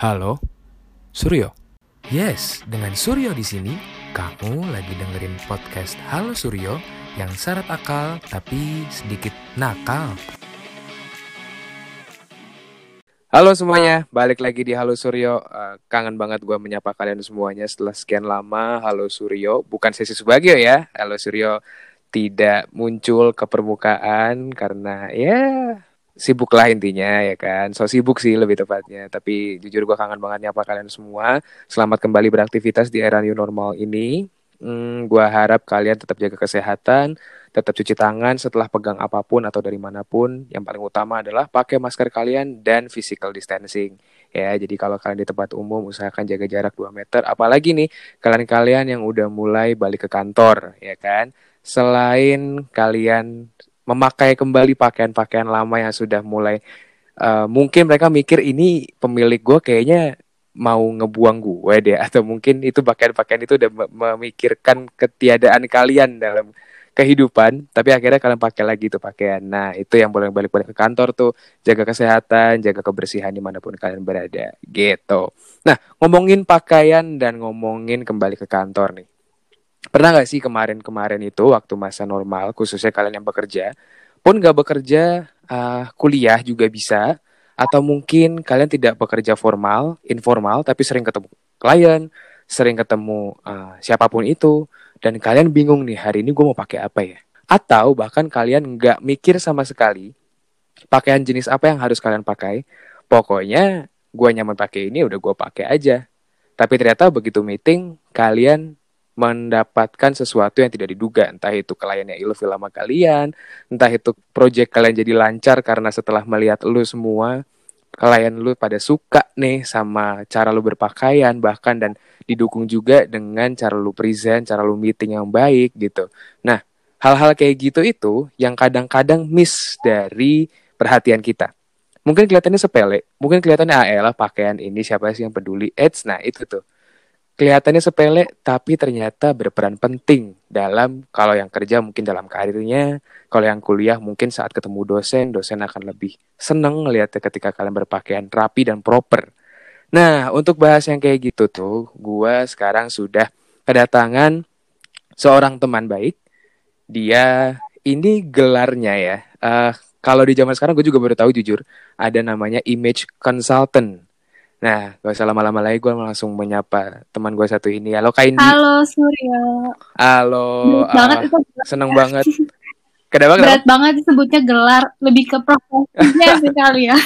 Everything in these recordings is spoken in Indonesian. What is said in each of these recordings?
Halo, Suryo. Yes, dengan Suryo di sini, kamu lagi dengerin podcast Halo Suryo yang syarat akal tapi sedikit nakal. Halo semuanya, balik lagi di Halo Suryo. Uh, kangen banget gue menyapa kalian semuanya setelah sekian lama. Halo Suryo, bukan sesi Subagio ya. Halo Suryo tidak muncul ke permukaan karena ya sibuk lah intinya ya kan. So sibuk sih lebih tepatnya. Tapi jujur gue kangen banget nyapa kalian semua. Selamat kembali beraktivitas di era new normal ini. Hmm, gue harap kalian tetap jaga kesehatan, tetap cuci tangan setelah pegang apa pun atau dari mana pun. Yang paling utama adalah pakai masker kalian dan physical distancing. Ya, jadi kalau kalian di tempat umum usahakan jaga jarak 2 meter. Apalagi nih kalian-kalian yang udah mulai balik ke kantor, ya kan. Selain kalian memakai kembali pakaian-pakaian lama yang sudah mulai uh, mungkin mereka mikir ini pemilik gue kayaknya mau ngebuang gue deh atau mungkin itu pakaian-pakaian itu udah memikirkan ketiadaan kalian dalam kehidupan tapi akhirnya kalian pakai lagi itu pakaian. Nah itu yang boleh balik-balik ke kantor tuh jaga kesehatan jaga kebersihan di mana pun kalian berada gitu. Nah ngomongin pakaian dan ngomongin kembali ke kantor nih pernah gak sih kemarin-kemarin itu waktu masa normal khususnya kalian yang bekerja pun gak bekerja uh, kuliah juga bisa atau mungkin kalian tidak bekerja formal, informal, tapi sering ketemu klien, sering ketemu uh, siapa pun itu, dan kalian bingung nih hari ini gue mau pakai apa ya? Atau bahkan kalian nggak mikir sama sekali pakaian jenis apa yang harus kalian pakai. Pokoknya gue nyaman pakai ini udah gue pakai aja. Tapi ternyata begitu meeting kalian mendapatkan sesuatu yang tidak diduga entah itu kliennya ilfil sama kalian entah itu project kalian jadi lancar karena setelah melihat lu semua klien lu pada suka nih sama cara lu berpakaian bahkan dan didukung juga dengan cara lu present, cara lu meeting yang baik gitu. Nah, hal-hal kayak gitu itu yang kadang-kadang miss dari perhatian kita. Mungkin kelihatannya sepele, mungkin kelihatannya ah lah pakaian ini siapa sih yang peduli. Eits, nah itu tuh kelihatannya sepele tapi ternyata berperan penting dalam kalau yang kerja mungkin dalam karirnya, kalau yang kuliah mungkin saat ketemu dosen, dosen akan lebih seneng ngeliatnya ketika kalian berpakaian rapi dan proper. Nah, untuk bahas yang kayak gitu tuh, gue sekarang sudah kedatangan seorang teman baik. Dia ini gelarnya ya. Uh, kalau di zaman sekarang gue juga baru tahu jujur ada namanya image consultant. Nah, gak usah lama-lama lagi gue langsung menyapa teman gue satu ini. Halo Kak Indi. Halo Surya. Halo. Berat uh, banget itu. Seneng banget. Kenapa, Berat banget disebutnya gelar, lebih ke profesinya sih kali ya.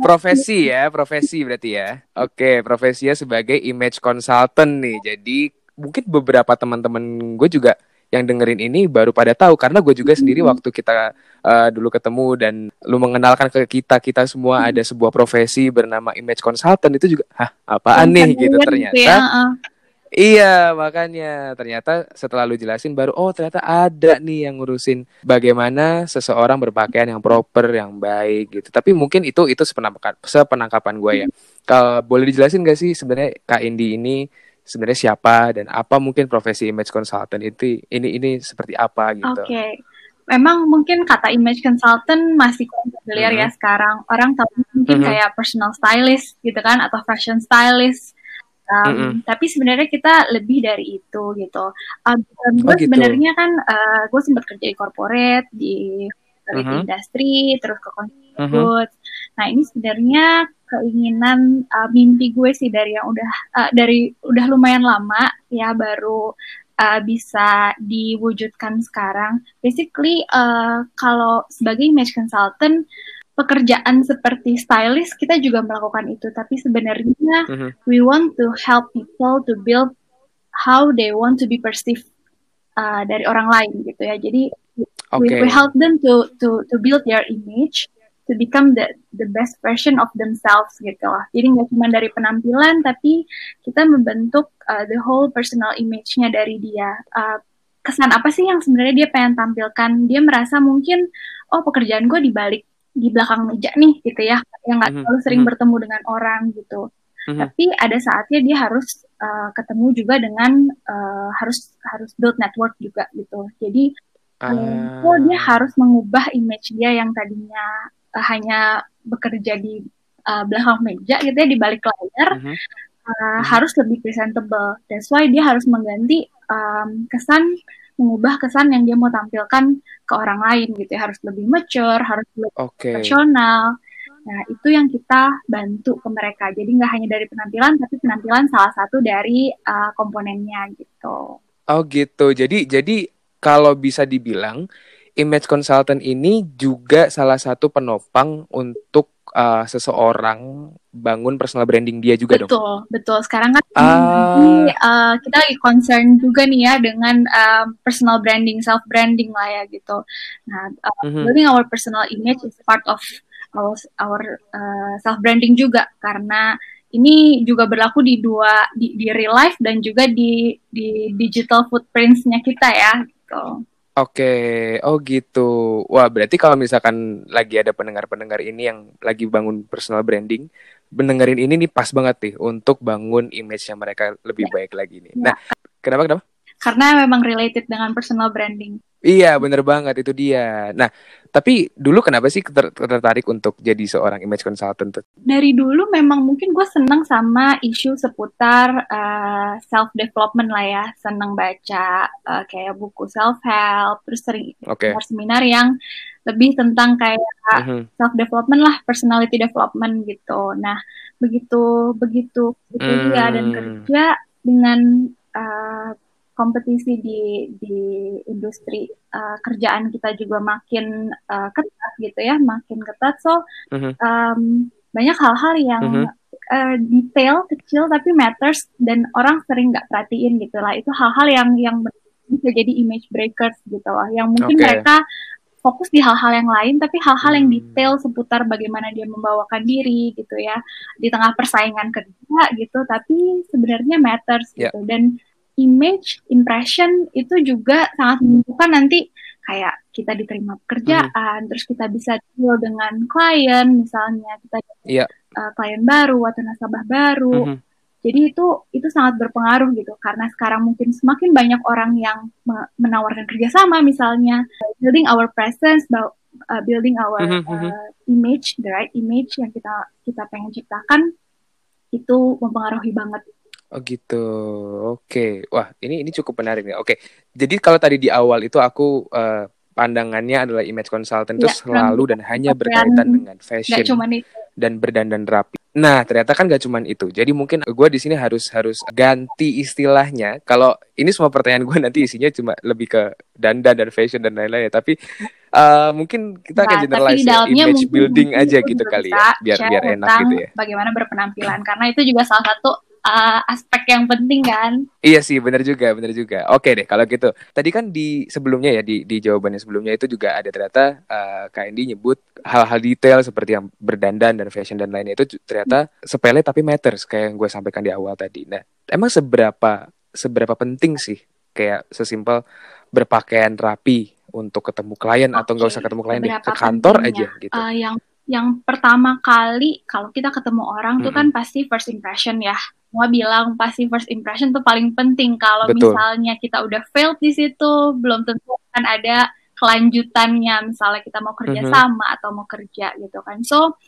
Profesi ya, profesi berarti ya. Oke, profesinya sebagai image consultant nih. Jadi mungkin beberapa teman-teman gue juga yang dengerin ini baru pada tahu karena gue juga sendiri waktu kita uh, dulu ketemu dan lu mengenalkan ke kita kita semua ada sebuah profesi bernama image consultant itu juga hah apaan nih gitu ternyata ya, uh. Iya, makanya ternyata setelah lu jelasin baru oh ternyata ada nih yang ngurusin bagaimana seseorang berpakaian yang proper, yang baik gitu. Tapi mungkin itu itu sepenangkapan sepenangkapan gue ya. Kalau boleh dijelasin gak sih sebenarnya Kak Indi ini sebenarnya siapa dan apa mungkin profesi image consultant itu ini ini seperti apa gitu. Oke. Okay. Memang mungkin kata image consultant masih kurang familiar mm -hmm. ya sekarang. Orang tahu mungkin mm -hmm. kayak personal stylist gitu kan atau fashion stylist. Um, mm -hmm. Tapi sebenarnya kita lebih dari itu gitu. Um, gue oh, gitu. sebenarnya kan uh, gue sempat kerja di corporate di mm -hmm. industri terus ke consumer -hmm. goods. Nah ini sebenarnya keinginan uh, mimpi gue sih dari yang udah uh, dari udah lumayan lama ya baru uh, bisa diwujudkan sekarang. Basically uh, kalau sebagai image consultant pekerjaan seperti stylist kita juga melakukan itu tapi sebenarnya mm -hmm. we want to help people to build how they want to be perceived uh, dari orang lain gitu ya. Jadi okay. we, we help them to to to build their image to become the the best version of themselves gitu lah. Jadi nggak cuma dari penampilan, tapi kita membentuk uh, the whole personal image-nya dari dia. Uh, kesan apa sih yang sebenarnya dia pengen tampilkan? Dia merasa mungkin, oh pekerjaan gue di balik di belakang meja nih gitu ya, yang nggak mm-hmm. terlalu sering mm-hmm. bertemu dengan orang gitu. Mm-hmm. Tapi ada saatnya dia harus uh, ketemu juga dengan uh, harus harus build network juga gitu. Jadi uh... oh dia harus mengubah image dia yang tadinya uh, hanya bekerja di uh, belakang meja gitu ya di balik layar mm -hmm. uh, mm-hmm. harus lebih presentable. That's why dia harus mengganti um, kesan mengubah kesan yang dia mau tampilkan ke orang lain gitu ya harus lebih mature harus lebih okay. profesional nah itu yang kita bantu ke mereka jadi nggak hanya dari penampilan tapi penampilan salah satu dari uh, komponennya gitu oh gitu jadi jadi kalau bisa dibilang image consultant ini juga salah satu penopang untuk uh, seseorang bangun personal branding dia juga betul, dong. Betul, betul. Sekarang kan uh, lagi, uh, kita lagi concern juga nih ya dengan uh, personal branding, self branding lah ya gitu. Nah, uh, mm-hmm. building our personal image is part of our our uh, self branding juga karena ini juga berlaku di dua di, di real life dan juga di di digital footprints-nya kita ya gitu. Oke, oh gitu. Wah, berarti kalau misalkan lagi ada pendengar-pendengar ini yang lagi bangun personal branding, mendengarin ini nih pas banget nih untuk bangun image-nya mereka lebih ya. baik lagi nih. Ya. Nah, kenapa kenapa? Karena memang related dengan personal branding. Iya, bener banget itu dia. Nah, tapi dulu kenapa sih tertarik untuk jadi seorang image consultant? Dari dulu memang mungkin gue seneng sama isu seputar uh, eh, self development lah ya, seneng baca uh, kayak buku self help, terus sering okay. seminar yang lebih tentang kayak mm -hmm. self development lah, personality development gitu. Nah, begitu begitu begitu mm. dia dan kerja dengan uh, kompetisi di di industri uh, kerjaan kita juga makin uh, ketat gitu ya, makin ketat. So uh-huh. um, banyak hal-hal yang uh-huh. uh, detail kecil tapi matters dan orang sering nggak perhatiin gitu lah. Itu hal-hal yang yang bisa jadi image breakers gitu lah. Yang mungkin okay. mereka fokus di hal-hal yang lain tapi hal-hal yang hmm. detail seputar bagaimana dia membawakan diri gitu ya di tengah persaingan kerja gitu tapi sebenarnya matters yeah. gitu dan image, impression itu juga sangat menentukan nanti kayak kita diterima pekerjaan, mm. terus kita bisa deal dengan klien, misalnya kita yeah. Iya. uh, klien baru atau nasabah baru. Mm -hmm. Jadi itu itu sangat berpengaruh gitu karena sekarang mungkin semakin banyak orang yang menawarkan kerjasama misalnya building our presence, uh, building our mm -hmm. uh, image, the right image yang kita kita pengen ciptakan itu mempengaruhi banget Oh gitu. Oke. Wah, ini ini cukup menarik nih. Oke. Jadi kalau tadi di awal itu aku uh, pandangannya adalah image consultant itu ya, selalu dan hanya berkaitan dengan fashion dan berdandan rapi. Nah, ternyata kan gak cuman itu. Jadi mungkin gue di sini harus harus ganti istilahnya. Kalau ini semua pertanyaan gue nanti isinya cuma lebih ke dandan dan fashion dan lain-lain ya. Tapi uh, mungkin kita akan nah, generalize ya, image building aja gitu kali ya, biar biar enak gitu ya. Bagaimana berpenampilan? Karena itu juga salah satu uh, aspek yang penting kan. Iya sih, benar juga, benar juga. Oke deh, kalau gitu. Tadi kan di sebelumnya ya, di, di jawabannya sebelumnya itu juga ada ternyata uh, Kak Indi nyebut hal-hal detail seperti yang berdandan dan fashion dan lainnya itu ternyata sepele tapi matters kayak yang gue sampaikan di awal tadi. Nah, emang seberapa seberapa penting sih kayak sesimpel berpakaian rapi untuk ketemu klien okay. atau nggak usah ketemu klien deh ke kantor aja gitu. Uh, yang yang pertama kali kalau kita ketemu orang mm -hmm. tuh kan pasti first impression ya semua bilang pasti first impression tuh paling penting. Kalau misalnya kita udah failed di situ, belum tentu akan ada kelanjutannya. Misalnya kita mau kerja mm -hmm. sama atau mau kerja gitu kan. So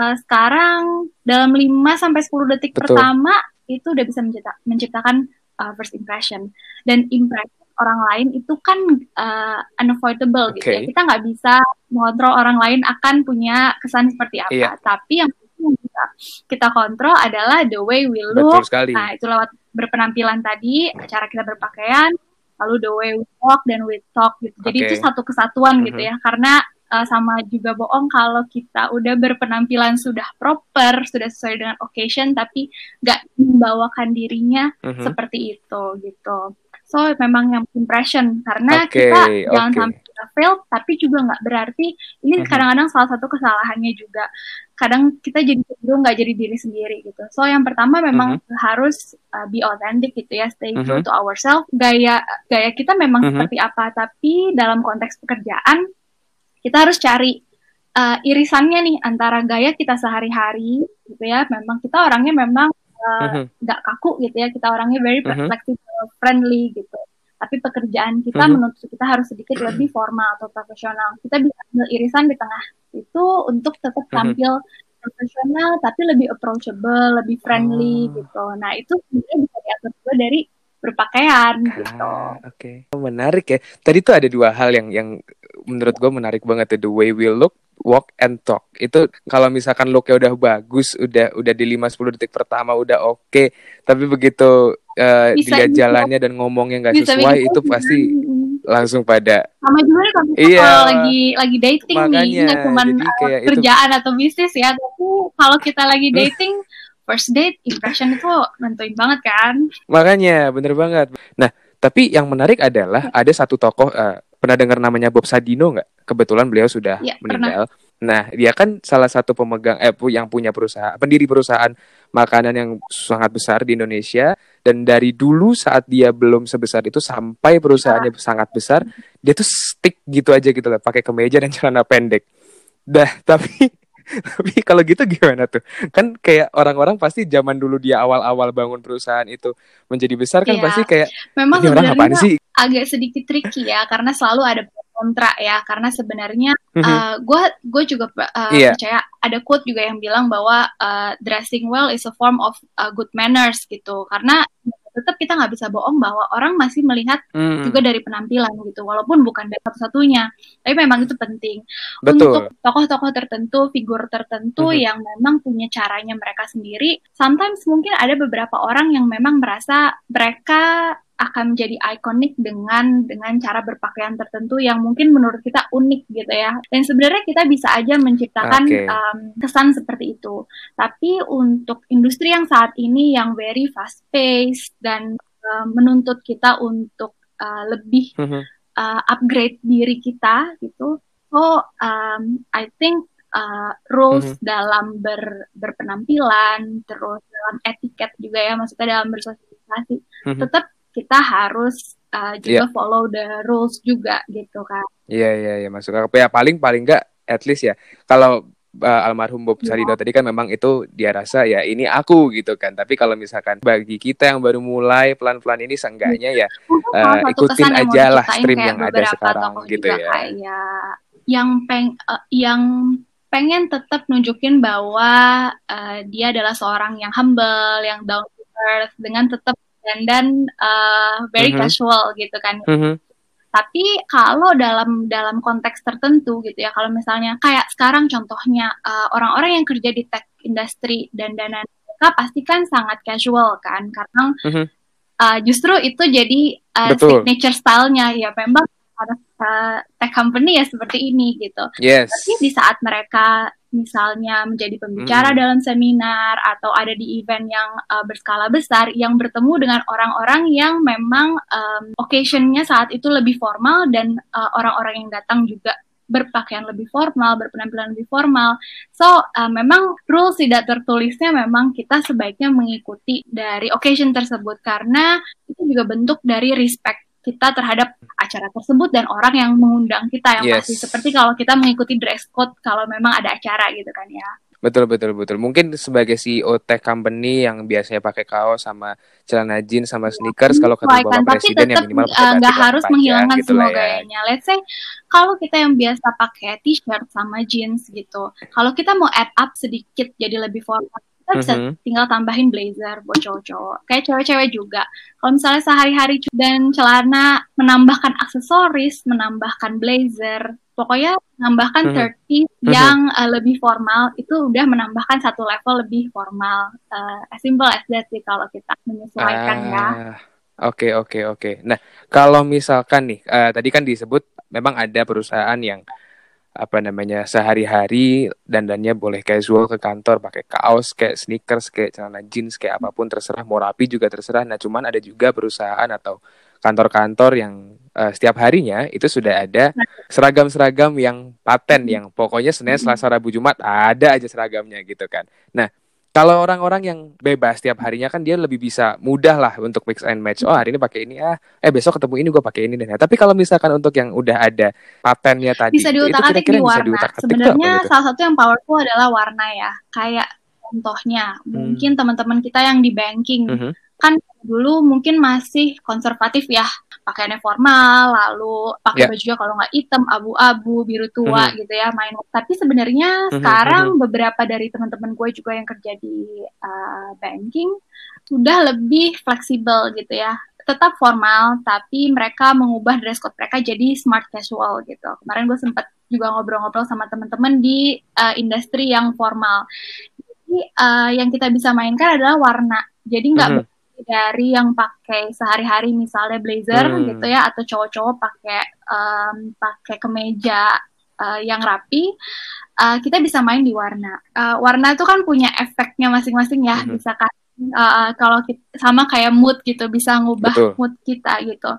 uh, sekarang dalam 5 sampai 10 detik Betul. pertama itu udah bisa mencipta menciptakan uh, first impression. Dan impression orang lain itu kan uh, unavoidable okay. gitu ya. Kita nggak bisa mengontrol orang lain akan punya kesan seperti apa. Yeah. Tapi yang bisa kita kontrol adalah the way we look. Nah, itu lewat berpenampilan tadi, cara kita berpakaian, lalu the way we walk dan we talk gitu. Jadi okay. itu satu kesatuan mm -hmm. gitu ya. Karena uh, sama juga bohong kalau kita udah berpenampilan sudah proper, sudah sesuai dengan occasion tapi nggak membawakan dirinya mm -hmm. seperti itu gitu. So memang yang impression karena okay, kita okay. jangan sampai kita fail tapi juga nggak berarti ini mm-hmm. kadang-kadang salah satu kesalahannya juga kadang kita jadi cenderung nggak jadi diri sendiri gitu. So yang pertama memang mm-hmm. harus uh, be authentic gitu ya, stay true mm-hmm. to ourselves. Gaya gaya kita memang mm-hmm. seperti apa tapi dalam konteks pekerjaan kita harus cari uh, irisannya nih antara gaya kita sehari-hari gitu ya. Memang kita orangnya memang. Nggak uh, kaku gitu ya kita orangnya very mm-hmm. flexible friendly gitu tapi pekerjaan kita mm-hmm. menurut kita harus sedikit lebih formal atau profesional kita bisa ambil irisan di tengah itu untuk tetap tampil mm-hmm. profesional tapi lebih approachable, lebih friendly hmm. gitu. Nah itu sebenarnya bisa diatur juga dari berpakaian ah, gitu. Oke, okay. menarik ya. Tadi tuh ada dua hal yang yang menurut gue menarik banget tuh the way we look walk and talk. Itu kalau misalkan looknya udah bagus udah udah di lima sepuluh detik pertama udah oke okay, tapi begitu uh, dilihat jalannya dan ngomongnya nggak sesuai itu pasti langsung pada sama juga nih kalau iya, kalau lagi lagi dating makanya, nih nggak cuma kerjaan itu... atau bisnis ya tapi kalau kita lagi dating first date impression itu nentuin banget kan? Makanya bener banget. Nah tapi yang menarik adalah ada satu tokoh uh, pernah dengar namanya Bob Sadino nggak? Kebetulan beliau sudah ya, meninggal. Pernah. Nah, dia kan salah satu pemegang eh yang punya perusahaan, pendiri perusahaan makanan yang sangat besar di Indonesia dan dari dulu saat dia belum sebesar itu sampai perusahaannya ya. sangat besar, dia tuh stick gitu aja gitu lah, pakai kemeja dan celana pendek. Dah, tapi tapi kalau gitu gimana tuh? Kan kayak orang-orang pasti zaman dulu dia awal-awal bangun perusahaan itu menjadi besar kan yeah. pasti kayak memang orang apaan sih? agak sedikit tricky ya karena selalu ada kontra ya karena sebenarnya gue mm-hmm. uh, gue juga uh, yeah. percaya ada quote juga yang bilang bahwa uh, dressing well is a form of uh, good manners gitu karena tetap kita nggak bisa bohong bahwa orang masih melihat hmm. juga dari penampilan gitu walaupun bukan dari satu-satunya tapi memang itu penting Betul. untuk tokoh-tokoh tertentu figur tertentu hmm. yang memang punya caranya mereka sendiri sometimes mungkin ada beberapa orang yang memang merasa mereka akan menjadi ikonik dengan dengan cara berpakaian tertentu yang mungkin menurut kita unik gitu ya. Dan sebenarnya kita bisa aja menciptakan okay. um, kesan seperti itu. Tapi untuk industri yang saat ini yang very fast pace dan uh, menuntut kita untuk uh, lebih uh, upgrade diri kita gitu. So um, I think uh, rules mm -hmm. dalam ber, berpenampilan, terus dalam etiket juga ya, maksudnya dalam bersosialisasi, mm -hmm. tetap kita harus uh, juga yeah. follow the rules juga gitu kan. Iya yeah, iya yeah, iya yeah. masuk akal. Ya paling paling enggak at least ya. Kalau uh, almarhum Bob yeah. Sarino tadi kan memang itu dia rasa ya ini aku gitu kan. Tapi kalau misalkan bagi kita yang baru mulai pelan-pelan ini seenggaknya ya uh, ikutin aja lah stream yang ada sekarang gitu ya. Kayak yang peng uh, yang pengen tetap nunjukin bahwa uh, dia adalah seorang yang humble, yang down to earth dengan tetap dan uh, very mm -hmm. casual gitu kan. Mm -hmm. Tapi kalau dalam dalam konteks tertentu gitu ya, kalau misalnya kayak sekarang contohnya uh, orang-orang uh, yang kerja di tech industry dan dana mereka pasti kan sangat casual kan, karena mm -hmm. uh, justru itu jadi uh, signature stylenya ya memang ada uh, tech company ya seperti ini gitu. Yes. Tapi di saat mereka misalnya menjadi pembicara hmm. dalam seminar atau ada di event yang uh, berskala besar yang bertemu dengan orang-orang yang memang um, occasionnya saat itu lebih formal dan uh, orang-orang uh, yang datang juga berpakaian lebih formal, berpenampilan lebih formal. So, uh, memang rules tidak tertulisnya memang kita sebaiknya mengikuti dari occasion tersebut karena itu juga bentuk dari respect kita terhadap acara tersebut dan orang yang mengundang kita yang yes. pasti seperti kalau kita mengikuti dress code kalau memang ada acara gitu kan ya. Betul betul betul. Mungkin sebagai CEO tech company yang biasanya pakai kaos sama celana jeans sama sneakers kalau ketemu bapak presiden yang minimal uh, nggak harus menghilangkan gitu semua ya. gayanya. Let's say kalau kita yang biasa pakai t-shirt sama jeans gitu, kalau kita mau add up sedikit jadi lebih formal kita bisa mm -hmm. tinggal tambahin blazer buat cowok-cowok. Kayak cewek-cewek juga. Kalau misalnya sehari-hari dan celana menambahkan aksesoris, menambahkan blazer, pokoknya menambahkan mm -hmm. 30 mm -hmm. yang uh, lebih formal itu udah menambahkan satu level lebih formal. Uh, as simple as that sih kalau kita menyesuaikan ya. ah. ya. Oke okay, oke okay, oke. Okay. Nah kalau misalkan nih uh, tadi kan disebut memang ada perusahaan yang apa namanya sehari-hari dandannya boleh casual ke kantor pakai kaos kayak sneakers kayak celana jeans kayak apa pun terserah mau rapi juga terserah. Nah cuman ada juga perusahaan atau kantor-kantor yang uh, setiap harinya itu sudah ada seragam-seragam yang paten yang pokoknya Senin Selasa Rabu Jumat ada aja seragamnya gitu kan. Nah kalau orang-orang yang bebas setiap harinya kan dia lebih bisa mudah lah untuk mix and match. Oh hari ini pakai ini ah, eh besok ketemu ini gue pakai ini deh. Tapi kalau misalkan untuk yang udah ada patennya tadi, bisa diutak-atik di warna. Sebenarnya salah satu yang powerful adalah warna ya. Kayak contohnya hmm. mungkin teman-teman kita yang di banking hmm. kan dulu mungkin masih konservatif ya pakaiannya formal lalu pakai yeah. bajunya kalau nggak hitam abu-abu biru tua mm-hmm. gitu ya main tapi sebenarnya mm-hmm. sekarang mm-hmm. beberapa dari teman-teman gue juga yang kerja di uh, banking sudah lebih fleksibel gitu ya tetap formal tapi mereka mengubah dress code mereka jadi smart casual gitu kemarin gue sempat juga ngobrol-ngobrol sama teman-teman di uh, industri yang formal jadi uh, yang kita bisa mainkan adalah warna jadi nggak mm -hmm. Dari yang pakai sehari-hari misalnya blazer mm. gitu ya atau cowok-cowok pakai um, pakai kemeja uh, yang rapi uh, kita bisa main di warna uh, warna itu kan punya efeknya masing-masing ya mm -hmm. bisa kan uh, kalau kita, sama kayak mood gitu bisa ngubah Betul. mood kita gitu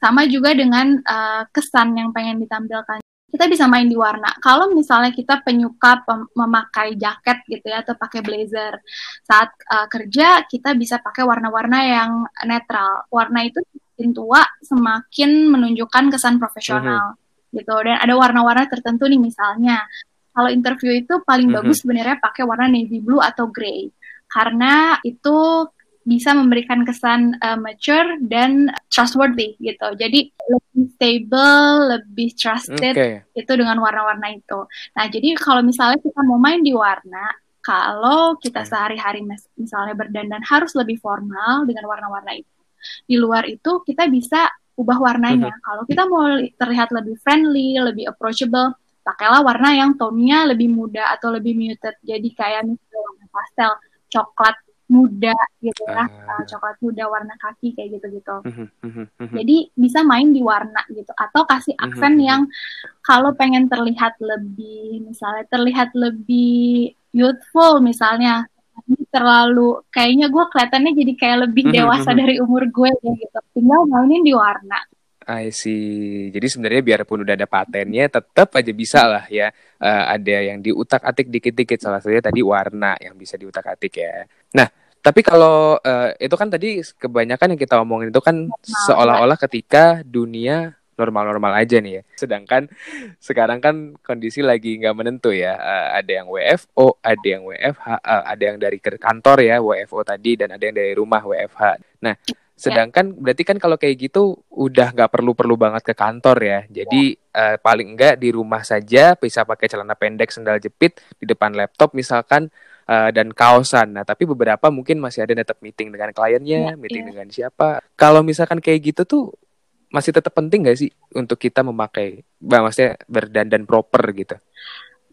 sama juga dengan uh, kesan yang pengen ditampilkan kita bisa main di warna. Kalau misalnya kita penyuka memakai jaket gitu ya atau pakai blazer saat uh, kerja kita bisa pakai warna-warna yang netral. Warna itu semakin tua semakin menunjukkan kesan profesional mm-hmm. gitu. Dan ada warna-warna tertentu nih misalnya. Kalau interview itu paling mm-hmm. bagus sebenarnya pakai warna navy blue atau grey karena itu bisa memberikan kesan uh, mature dan trustworthy gitu. Jadi lebih stable, lebih trusted okay. itu dengan warna-warna itu. Nah, jadi kalau misalnya kita mau main di warna, kalau kita sehari-hari misalnya berdandan harus lebih formal dengan warna-warna itu. Di luar itu kita bisa ubah warnanya. Mm -hmm. Kalau kita mau terlihat lebih friendly, lebih approachable, pakailah warna yang tone-nya lebih muda atau lebih muted. Jadi kayak misalnya warna pastel coklat muda gitu ya, uh, uh, coklat muda warna kaki kayak gitu-gitu. Uh, uh, uh, Jadi bisa main di warna gitu atau kasih aksen yang kalau pengen terlihat lebih misalnya terlihat lebih youthful misalnya ini terlalu kayaknya gue kelihatannya jadi kayak lebih dewasa dari umur gue gitu. Tinggal mainin di warna. I see. Jadi sebenarnya biarpun udah ada patennya, tetap aja bisa lah ya. Uh, ada yang diutak-atik dikit-dikit. Salah satunya tadi warna yang bisa diutak-atik ya. Nah, tapi kalau uh, itu kan tadi kebanyakan yang kita omongin itu kan seolah-olah ketika dunia normal-normal aja nih ya. Sedangkan sekarang kan kondisi lagi nggak menentu ya. Uh, ada yang WFO, ada yang WFH, uh, ada yang dari kantor ya WFO tadi, dan ada yang dari rumah WFH. Nah, Sedangkan ya. berarti kan kalau kayak gitu udah nggak perlu-perlu banget ke kantor ya. Jadi ya. uh, paling enggak di rumah saja bisa pakai celana pendek, sendal jepit di depan laptop misalkan uh, dan kaosan. Nah, tapi beberapa mungkin masih ada tetap meeting dengan kliennya, ya, meeting ya. dengan siapa. Kalau misalkan kayak gitu tuh masih tetap penting gak sih untuk kita memakai, maksudnya berdandan proper gitu?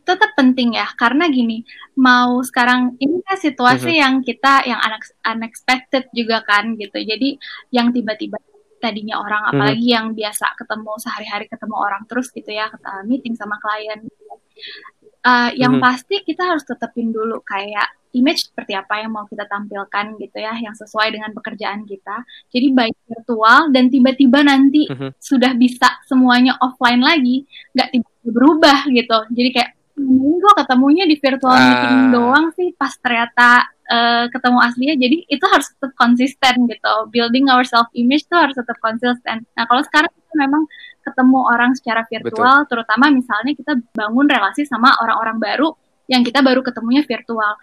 tetap penting ya karena gini mau sekarang ini kan situasi -hmm. yang kita yang unexpected juga kan gitu jadi yang tiba-tiba tadinya orang mm-hmm. apalagi yang biasa ketemu sehari-hari ketemu orang terus gitu ya meeting sama klien uh, yang mm -hmm. pasti kita harus tetepin dulu kayak image seperti apa yang mau kita tampilkan gitu ya yang sesuai dengan pekerjaan kita jadi baik virtual dan tiba-tiba nanti mm -hmm. sudah bisa semuanya offline lagi nggak tiba-tiba berubah gitu jadi kayak ini gue ketemunya di virtual uh. meeting doang sih pas ternyata uh, ketemu aslinya jadi itu harus tetap konsisten gitu building our self image tuh harus tetap konsisten nah kalau sekarang kita memang ketemu orang secara virtual Betul. terutama misalnya kita bangun relasi sama orang-orang baru yang kita baru ketemunya virtual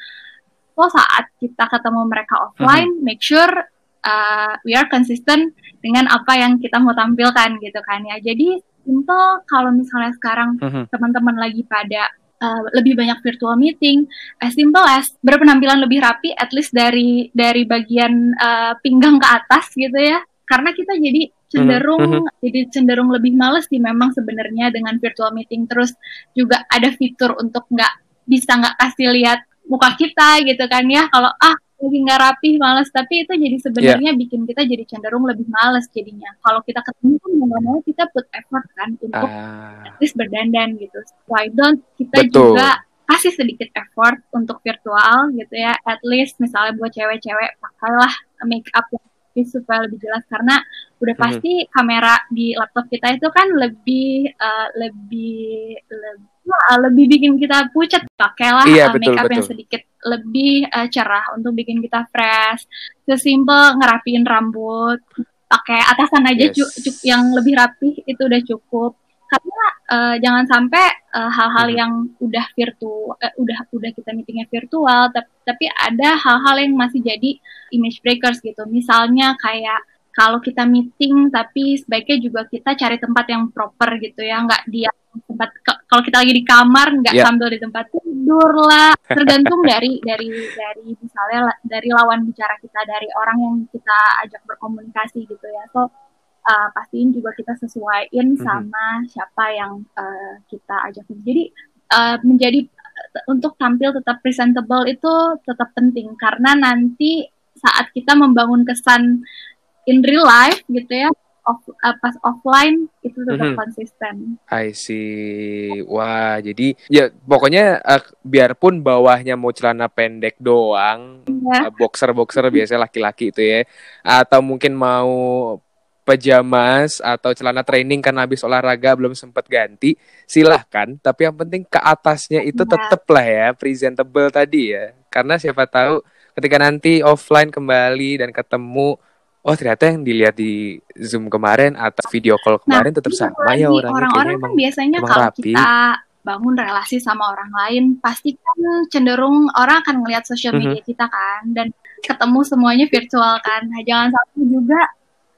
so saat kita ketemu mereka offline mm -hmm. make sure uh, we are consistent dengan apa yang kita mau tampilkan gitu kan ya jadi simple kalau misalnya sekarang mm -hmm. teman-teman lagi pada uh, lebih banyak virtual meeting, as simple as berpenampilan lebih rapi, at least dari dari bagian uh, pinggang ke atas gitu ya. Karena kita jadi cenderung mm -hmm. jadi cenderung lebih males sih memang sebenarnya dengan virtual meeting. Terus juga ada fitur untuk nggak bisa nggak kasih lihat muka kita gitu kan ya. Kalau ah lagi nggak rapih males tapi itu jadi sebenarnya yeah. bikin kita jadi cenderung lebih males jadinya kalau kita ketemu kan mau nggak mau kita put effort kan untuk uh. at least berdandan gitu why don't kita Betul. juga kasih sedikit effort untuk virtual gitu ya at least misalnya buat cewek-cewek pakailah make up yang supaya lebih jelas karena udah mhm. pasti mm -hmm. kamera di laptop kita itu kan lebih uh, lebih lebih uh, lebih bikin kita pucat pakailah iya, uh, betul, makeup betul. yang sedikit lebih uh, cerah untuk bikin kita fresh sesimpel ngerapiin rambut pakai atasan aja yes. cu cu yang lebih rapi itu udah cukup karena uh, jangan sampai hal-hal uh, hmm. yang udah virtual uh, udah udah kita meetingnya virtual tapi, tapi ada hal-hal yang masih jadi image breakers gitu misalnya kayak kalau kita meeting tapi sebaiknya juga kita cari tempat yang proper gitu ya nggak dia tempat kalau kita lagi di kamar nggak yeah. sambil di tempat tidur lah tergantung dari dari dari misalnya dari lawan bicara kita dari orang yang kita ajak berkomunikasi gitu ya so uh, pastiin juga kita sesuaiin mm -hmm. sama siapa yang uh, kita ajak jadi uh, menjadi untuk tampil tetap presentable itu tetap penting karena nanti saat kita membangun kesan in real life gitu ya off, uh, pas offline itu tetap mm -hmm. konsisten. I see. Wah, jadi ya pokoknya uh, biarpun bawahnya mau celana pendek doang, yeah. uh, boxer boxer biasa laki-laki itu ya, atau mungkin mau pajamas atau celana training karena habis olahraga belum sempat ganti, silahkan. Tapi yang penting ke atasnya itu yeah. tetap lah ya presentable tadi ya, karena siapa tahu ketika nanti offline kembali dan ketemu oh ternyata yang dilihat di zoom kemarin atau video call nah, kemarin nah, tetap sama ya orangnya orang-orang kan biasanya kalau rapi. kita bangun relasi sama orang lain pasti kan cenderung orang akan ngelihat sosial mhm. media mm -hmm. kita kan dan ketemu semuanya virtual kan nah, jangan sampai juga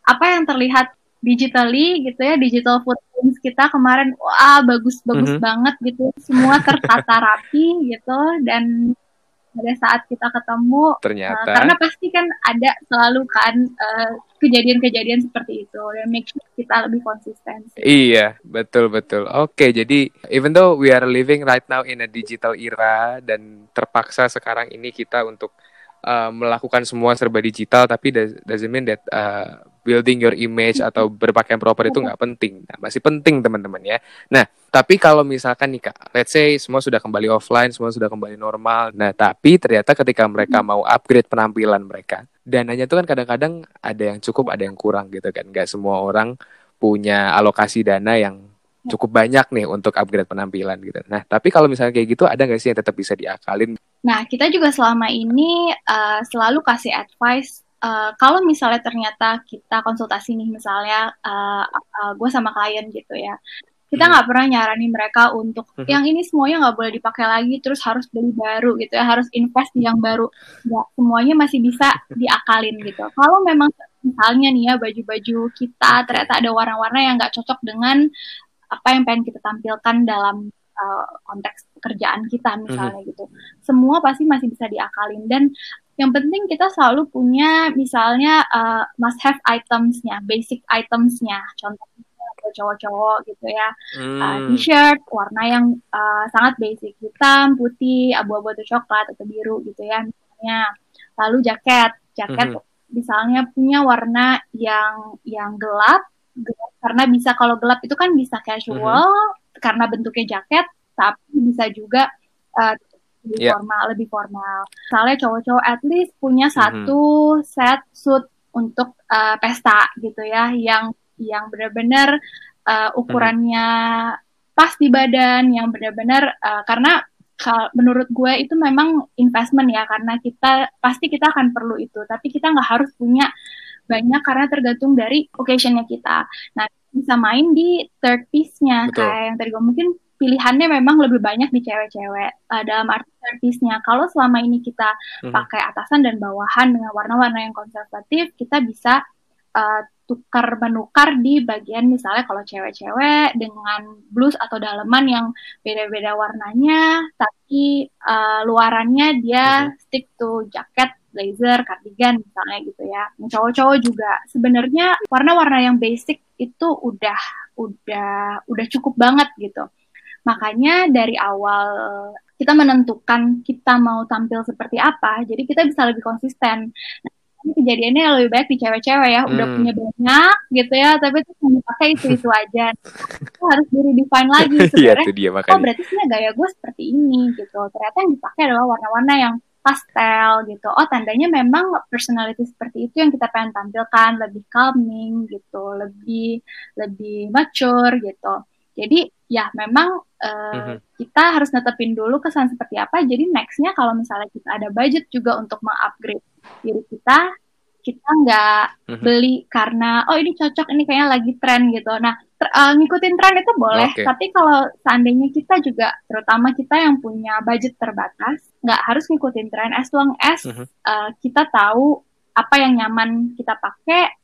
apa yang terlihat digitally gitu ya digital footprints kita kemarin wah bagus bagus mm -hmm. banget gitu semua tertata rapi gitu dan pada saat kita ketemu ternyata uh, karena pasti kan ada selalu kan eh, kejadian-kejadian seperti itu dan make sure kita lebih konsisten. Iya, betul betul. Oke, jadi even though we are living right now in a digital era dan terpaksa sekarang ini kita untuk uh, melakukan semua serba digital tapi doesn't mean that uh, building your image atau berpakaian proper itu nggak penting. Nah, masih penting teman-teman ya. Nah, tapi kalau misalkan nih kak, let's say semua sudah kembali offline, semua sudah kembali normal. Nah, tapi ternyata ketika mereka mau upgrade penampilan mereka, dananya itu kan kadang-kadang ada yang cukup, ada yang kurang gitu kan. Nggak semua orang punya alokasi dana yang cukup banyak nih untuk upgrade penampilan gitu. Nah, tapi kalau misalnya kayak gitu, ada nggak sih yang tetap bisa diakalin? Nah, kita juga selama ini uh, selalu kasih advice Uh, kalau misalnya ternyata kita konsultasi nih misalnya uh, uh, gue sama klien gitu ya kita nggak hmm. pernah nyaranin mereka untuk hmm. yang ini semuanya nggak boleh dipakai lagi terus harus beli baru gitu ya harus invest di yang baru nggak semuanya masih bisa diakalin gitu kalau memang misalnya nih ya baju-baju kita ternyata ada warna-warna yang nggak cocok dengan apa yang pengen kita tampilkan dalam uh, konteks pekerjaan kita misalnya mm -hmm. gitu semua pasti masih bisa diakalin dan yang penting kita selalu punya misalnya uh, must have itemsnya, basic itemsnya. Contohnya cowok-cowok gitu ya, hmm. uh, t-shirt warna yang uh, sangat basic, hitam, putih, abu-abu atau coklat atau biru gitu ya misalnya. Lalu jaket, jaket hmm. misalnya punya warna yang yang gelap, gelap karena bisa kalau gelap itu kan bisa casual hmm. karena bentuknya jaket, tapi bisa juga uh, lebih yeah. formal lebih formal misalnya cowok-cowok at least punya mhm. satu mm-hmm. set suit untuk uh, pesta gitu ya yang yang benar-benar uh, ukurannya mm-hmm. pas di badan yang benar-benar uh, karena menurut gue itu memang investment ya karena kita pasti kita akan perlu itu tapi kita nggak harus punya banyak karena tergantung dari occasionnya kita nah bisa main di third piece-nya kayak yang tadi gue mungkin pilihannya memang lebih banyak di cewek-cewek uh, dalam arti servisnya. Kalau selama ini kita hmm. pakai atasan dan bawahan dengan warna-warna yang konservatif, kita bisa uh, tukar menukar di bagian misalnya kalau cewek-cewek dengan blus atau daleman yang beda-beda warnanya, tapi uh, luarannya dia hmm. stick to jaket blazer, cardigan misalnya gitu ya. Cowok-cowok juga sebenarnya warna-warna yang basic itu udah udah udah cukup banget gitu. Makanya dari awal kita menentukan kita mau tampil seperti apa, jadi kita bisa lebih konsisten. Nah, ini kejadiannya lebih baik di cewek-cewek ya, hmm. udah punya banyak gitu ya, tapi itu cuma pakai itu-itu aja. Itu harus diri define lagi iya, sebenarnya. oh berarti sih gaya gue seperti ini gitu. Ternyata yang dipakai adalah warna-warna yang pastel gitu. Oh tandanya memang personality seperti itu yang kita pengen tampilkan, lebih calming gitu, lebih lebih mature gitu. Jadi ya memang uh, mm-hmm. kita harus netepin dulu kesan seperti apa. Jadi nextnya kalau misalnya kita ada budget juga untuk mengupgrade diri kita, kita nggak mm-hmm. beli karena oh ini cocok ini kayaknya lagi tren gitu. Nah uh, ngikutin tren itu boleh, okay. tapi kalau seandainya kita juga terutama kita yang punya budget terbatas, nggak harus ngikutin tren as long as mm-hmm. uh, kita tahu apa yang nyaman kita pakai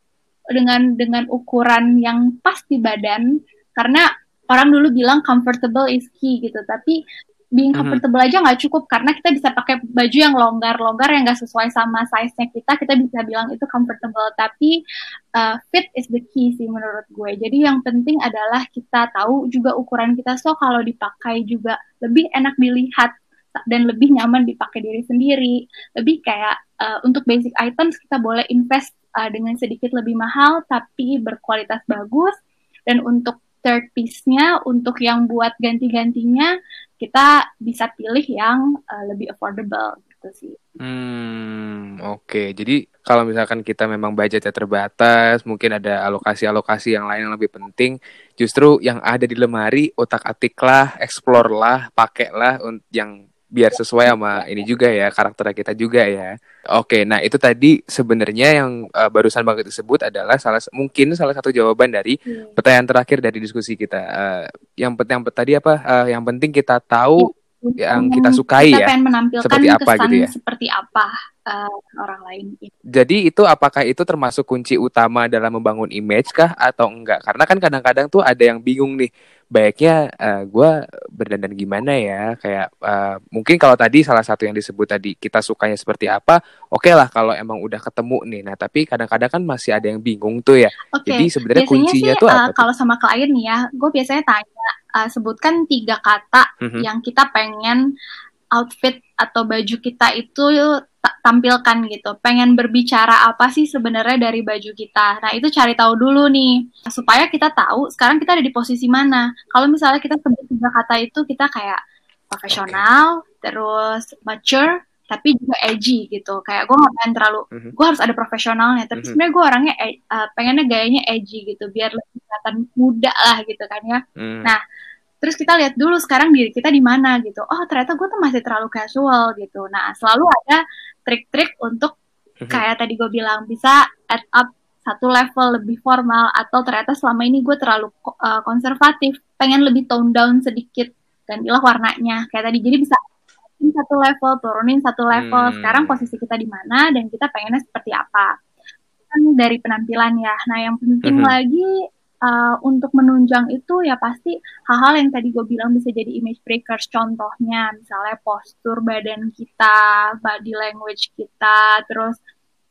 dengan dengan ukuran yang pas di badan karena orang dulu bilang comfortable is key gitu tapi being mm-hmm. comfortable mm -hmm. aja nggak cukup karena kita bisa pakai baju yang longgar-longgar yang nggak sesuai sama size-nya kita kita bisa bilang itu comfortable tapi uh, fit is the key sih menurut gue jadi yang penting adalah kita tahu juga ukuran kita so kalau dipakai juga lebih enak dilihat dan lebih nyaman dipakai diri sendiri lebih kayak uh, untuk basic items kita boleh invest uh, dengan sedikit lebih mahal tapi berkualitas bagus dan untuk third piece-nya untuk yang buat ganti-gantinya kita bisa pilih yang uh, lebih affordable gitu sih. Hmm, oke. Okay. Jadi kalau misalkan kita memang budgetnya terbatas, mungkin ada alokasi-alokasi yang lain yang lebih penting, justru yang ada di lemari otak-atik lah, explore lah, pakai lah yang biar sesuai sama ini juga ya karakter kita juga ya. Oke, nah itu tadi sebenarnya yang uh, barusan banget disebut adalah salah mungkin salah satu jawaban dari hmm. pertanyaan terakhir dari diskusi kita. Uh, yang penting tadi apa? Uh, yang penting kita tahu ya, yang kita sukai kita ya. menampilkan seperti apa gitu ya. Seperti apa uh, orang lain. Jadi itu apakah itu termasuk kunci utama dalam membangun image kah atau enggak? Karena kan kadang-kadang tuh ada yang bingung nih baiknya uh, eh, gue berdandan gimana ya kayak uh, mungkin kalau tadi salah satu yang disebut tadi kita sukanya seperti apa oke okay lah kalau emang udah ketemu nih nah tapi kadang-kadang kan masih ada yang bingung tuh ya okay. jadi sebenarnya kuncinya sih, tuh apa uh, kalau sama klien nih ya gue biasanya tanya uh, sebutkan tiga kata mm -hmm. yang kita pengen outfit atau baju kita itu tampilkan gitu. Pengen berbicara apa sih sebenarnya dari baju kita. Nah, itu cari tahu dulu nih supaya kita tahu sekarang kita ada di posisi mana. Kalau misalnya kita sebut tiga kata itu kita kayak profesional, okay. terus mature, tapi juga edgy gitu. Kayak gue gak pengen terlalu, mm -hmm. gue harus ada profesionalnya. Tapi mm -hmm. sebenarnya gue orangnya uh, pengennya gayanya edgy gitu, biar lebih kelihatan muda lah gitu kan ya. Mm. Nah, terus kita lihat dulu sekarang diri kita di mana gitu oh ternyata gue tuh masih terlalu casual gitu nah selalu ada trik-trik untuk mhm. kayak tadi gue bilang bisa add up satu level lebih formal atau ternyata selama ini gue terlalu uh, konservatif pengen lebih tone down sedikit dan ilah warnanya kayak tadi jadi bisa satu level turunin satu level hmm. sekarang posisi kita di mana dan kita pengennya seperti apa kan dari penampilan ya nah yang penting hmm. lagi uh, untuk menunjang itu ya pasti hal-hal yang tadi gue bilang bisa jadi image breakers. Contohnya misalnya postur badan kita body language kita terus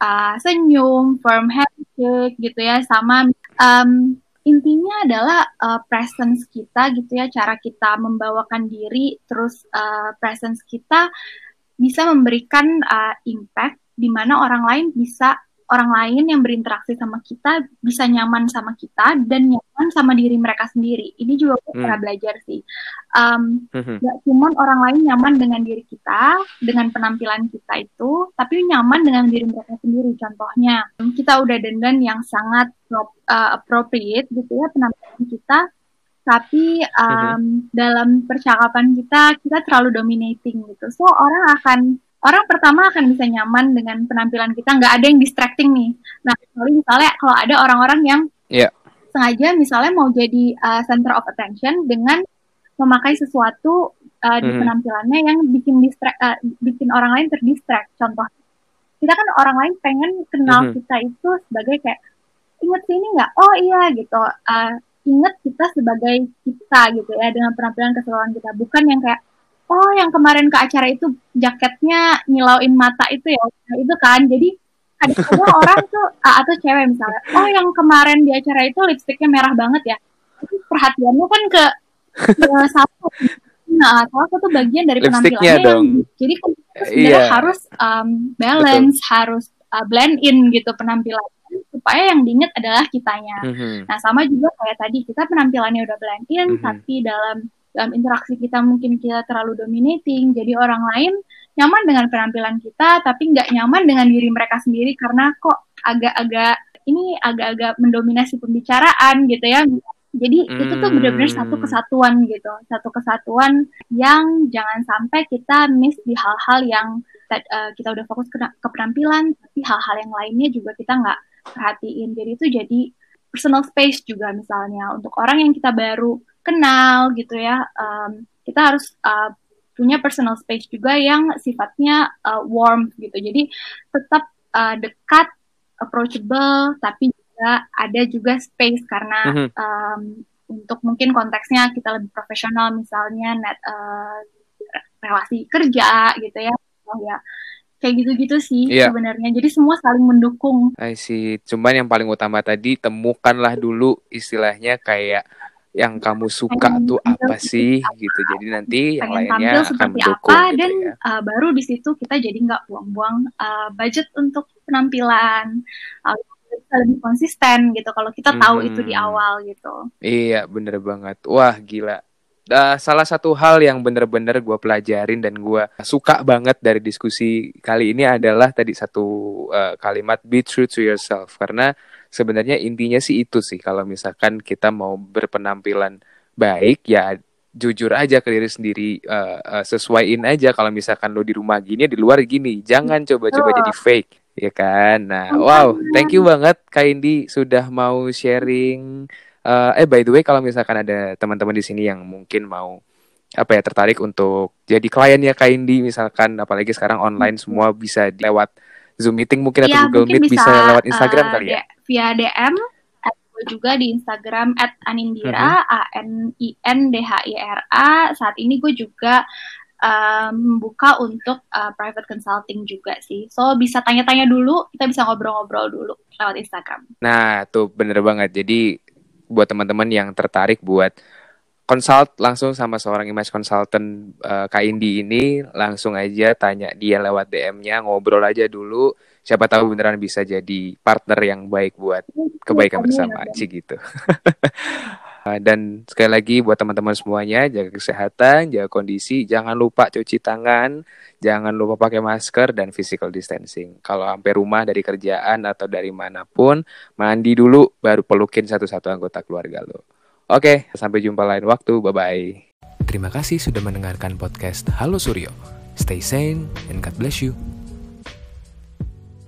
uh, senyum firm handshake gitu ya. Sama um, intinya adalah uh, presence kita gitu ya cara kita membawakan diri terus uh, presence kita bisa memberikan uh, impact di mana orang lain bisa orang lain yang berinteraksi sama kita bisa nyaman sama kita dan nyaman sama diri mereka sendiri. Ini juga aku hmm. pernah belajar sih. Um, hmm. Gak cuma orang lain nyaman dengan diri kita, dengan penampilan kita itu, tapi nyaman dengan diri mereka sendiri. Contohnya, kita udah dandan yang sangat uh, appropriate gitu ya penampilan kita, tapi um, hmm. dalam percakapan kita kita terlalu dominating gitu. So orang akan orang pertama akan bisa nyaman dengan penampilan kita nggak ada yang distracting nih nah kecuali misalnya kalau ada orang-orang yang yeah. sengaja misalnya mau jadi uh, center of attention dengan memakai sesuatu uh, di mm. penampilannya yang bikin distract uh, bikin orang lain terdistract contoh kita kan orang lain pengen kenal mm -hmm. kita itu sebagai kayak inget sini nggak oh iya gitu uh, inget kita sebagai kita gitu ya dengan penampilan keseluruhan kita bukan yang kayak oh yang kemarin ke acara itu jaketnya nyilauin mata itu ya nah, itu kan jadi kadang-kadang orang tuh atau cewek misalnya oh yang kemarin di acara itu lipstiknya merah banget ya perhatianmu kan ke, ke satu nah salah satu bagian dari penampilannya dong. yang jadi kan sebenarnya yeah. harus um, balance Betul. harus uh, blend in gitu penampilan supaya yang diinget adalah kitanya. Mm -hmm. Nah sama juga kayak tadi kita penampilannya udah blend in, mm -hmm. tapi dalam dalam interaksi kita mungkin kita terlalu dominating jadi orang lain nyaman dengan penampilan kita tapi nggak nyaman dengan diri mereka sendiri karena kok agak-agak ini agak-agak mendominasi pembicaraan gitu ya jadi hmm. itu tuh benar-benar satu hmm. kesatuan gitu satu kesatuan yang jangan sampai kita miss di hal-hal yang uh, kita udah fokus ke, ke penampilan tapi hal-hal yang lainnya juga kita nggak perhatiin jadi itu jadi personal space juga misalnya untuk orang yang kita baru kenal gitu ya. Um, kita harus uh, punya personal space juga yang sifatnya uh, warm gitu. Jadi tetap uh, dekat approachable tapi juga ada juga space karena mm -hmm. um, untuk mungkin konteksnya kita lebih profesional misalnya net uh, relasi kerja gitu ya. Oh ya kayak gitu-gitu sih yeah. sebenarnya. Jadi semua saling mendukung. I see. Cuman yang paling utama tadi temukanlah dulu istilahnya kayak yang kamu suka pengen tuh apa sih apa. gitu. Jadi nanti yang lainnya akan mendukung apa, gitu dan ya. uh, baru di situ kita jadi nggak buang-buang uh, budget untuk penampilan. Uh, lebih konsisten gitu kalau kita tahu hmm. itu di awal gitu. Iya bener banget. Wah gila. Uh, salah satu hal yang bener-bener gue pelajarin dan gue suka banget dari diskusi kali ini adalah tadi satu uh, kalimat be true to yourself. Karena sebenarnya intinya sih itu sih. Kalau misalkan kita mau berpenampilan baik ya jujur aja ke diri sendiri uh, uh, sesuaiin aja. Kalau misalkan lo di rumah gini di luar gini jangan coba-coba jadi fake ya kan? Nah wow thank you banget Kak Indi sudah mau sharing. Uh, eh by the way kalau misalkan ada teman-teman di sini yang mungkin mau apa ya tertarik untuk jadi klien ya Kaindi misalkan apalagi sekarang online semua bisa lewat Zoom meeting mungkin ya, atau Google mungkin Meet bisa, bisa lewat Instagram uh, kali ya? via DM juga di Instagram at Anindira uh-huh. A N I N D H I R A. Saat ini gue juga um, buka untuk uh, private consulting juga sih. So bisa tanya-tanya dulu kita bisa ngobrol-ngobrol dulu lewat Instagram. Nah tuh bener banget. Jadi buat teman-teman yang tertarik buat consult langsung sama seorang image consultant uh, Kak Indi ini langsung aja tanya dia lewat DM-nya ngobrol aja dulu. Siapa tahu beneran bisa jadi partner yang baik buat kebaikan bersama sih gitu. Eh, dan sekali lagi buat teman-teman semuanya jaga kesehatan jaga kondisi jangan lupa cuci tangan jangan lupa pakai masker dan physical distancing. Kalau sampai rumah dari kerjaan atau dari mana pun mandi dulu baru pelukin satu-satu anggota keluarga lo Oke, sampai jumpa lain waktu. Bye-bye. Terima kasih sudah mendengarkan podcast Halo Suryo. Stay sane and God bless you.